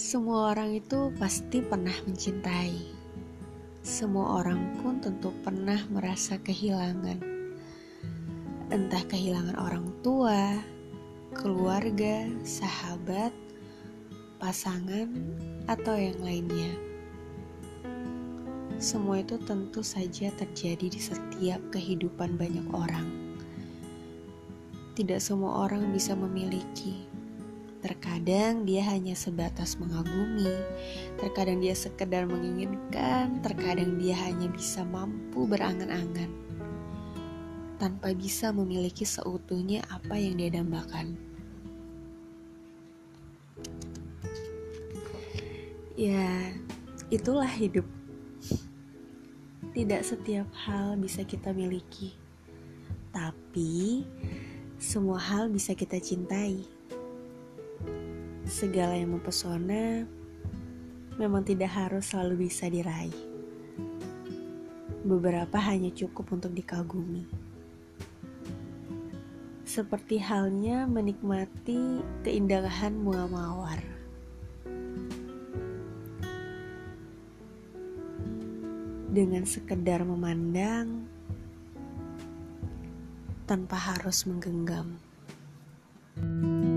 Semua orang itu pasti pernah mencintai. Semua orang pun tentu pernah merasa kehilangan. Entah kehilangan orang tua, keluarga, sahabat, pasangan, atau yang lainnya. Semua itu tentu saja terjadi di setiap kehidupan banyak orang. Tidak semua orang bisa memiliki. Terkadang dia hanya sebatas mengagumi, terkadang dia sekedar menginginkan, terkadang dia hanya bisa mampu berangan-angan tanpa bisa memiliki seutuhnya apa yang dia dambakan. Ya, itulah hidup. Tidak setiap hal bisa kita miliki, tapi semua hal bisa kita cintai. Segala yang mempesona memang tidak harus selalu bisa diraih. Beberapa hanya cukup untuk dikagumi. Seperti halnya menikmati keindahan bunga mawar. dengan sekedar memandang tanpa harus menggenggam. thank you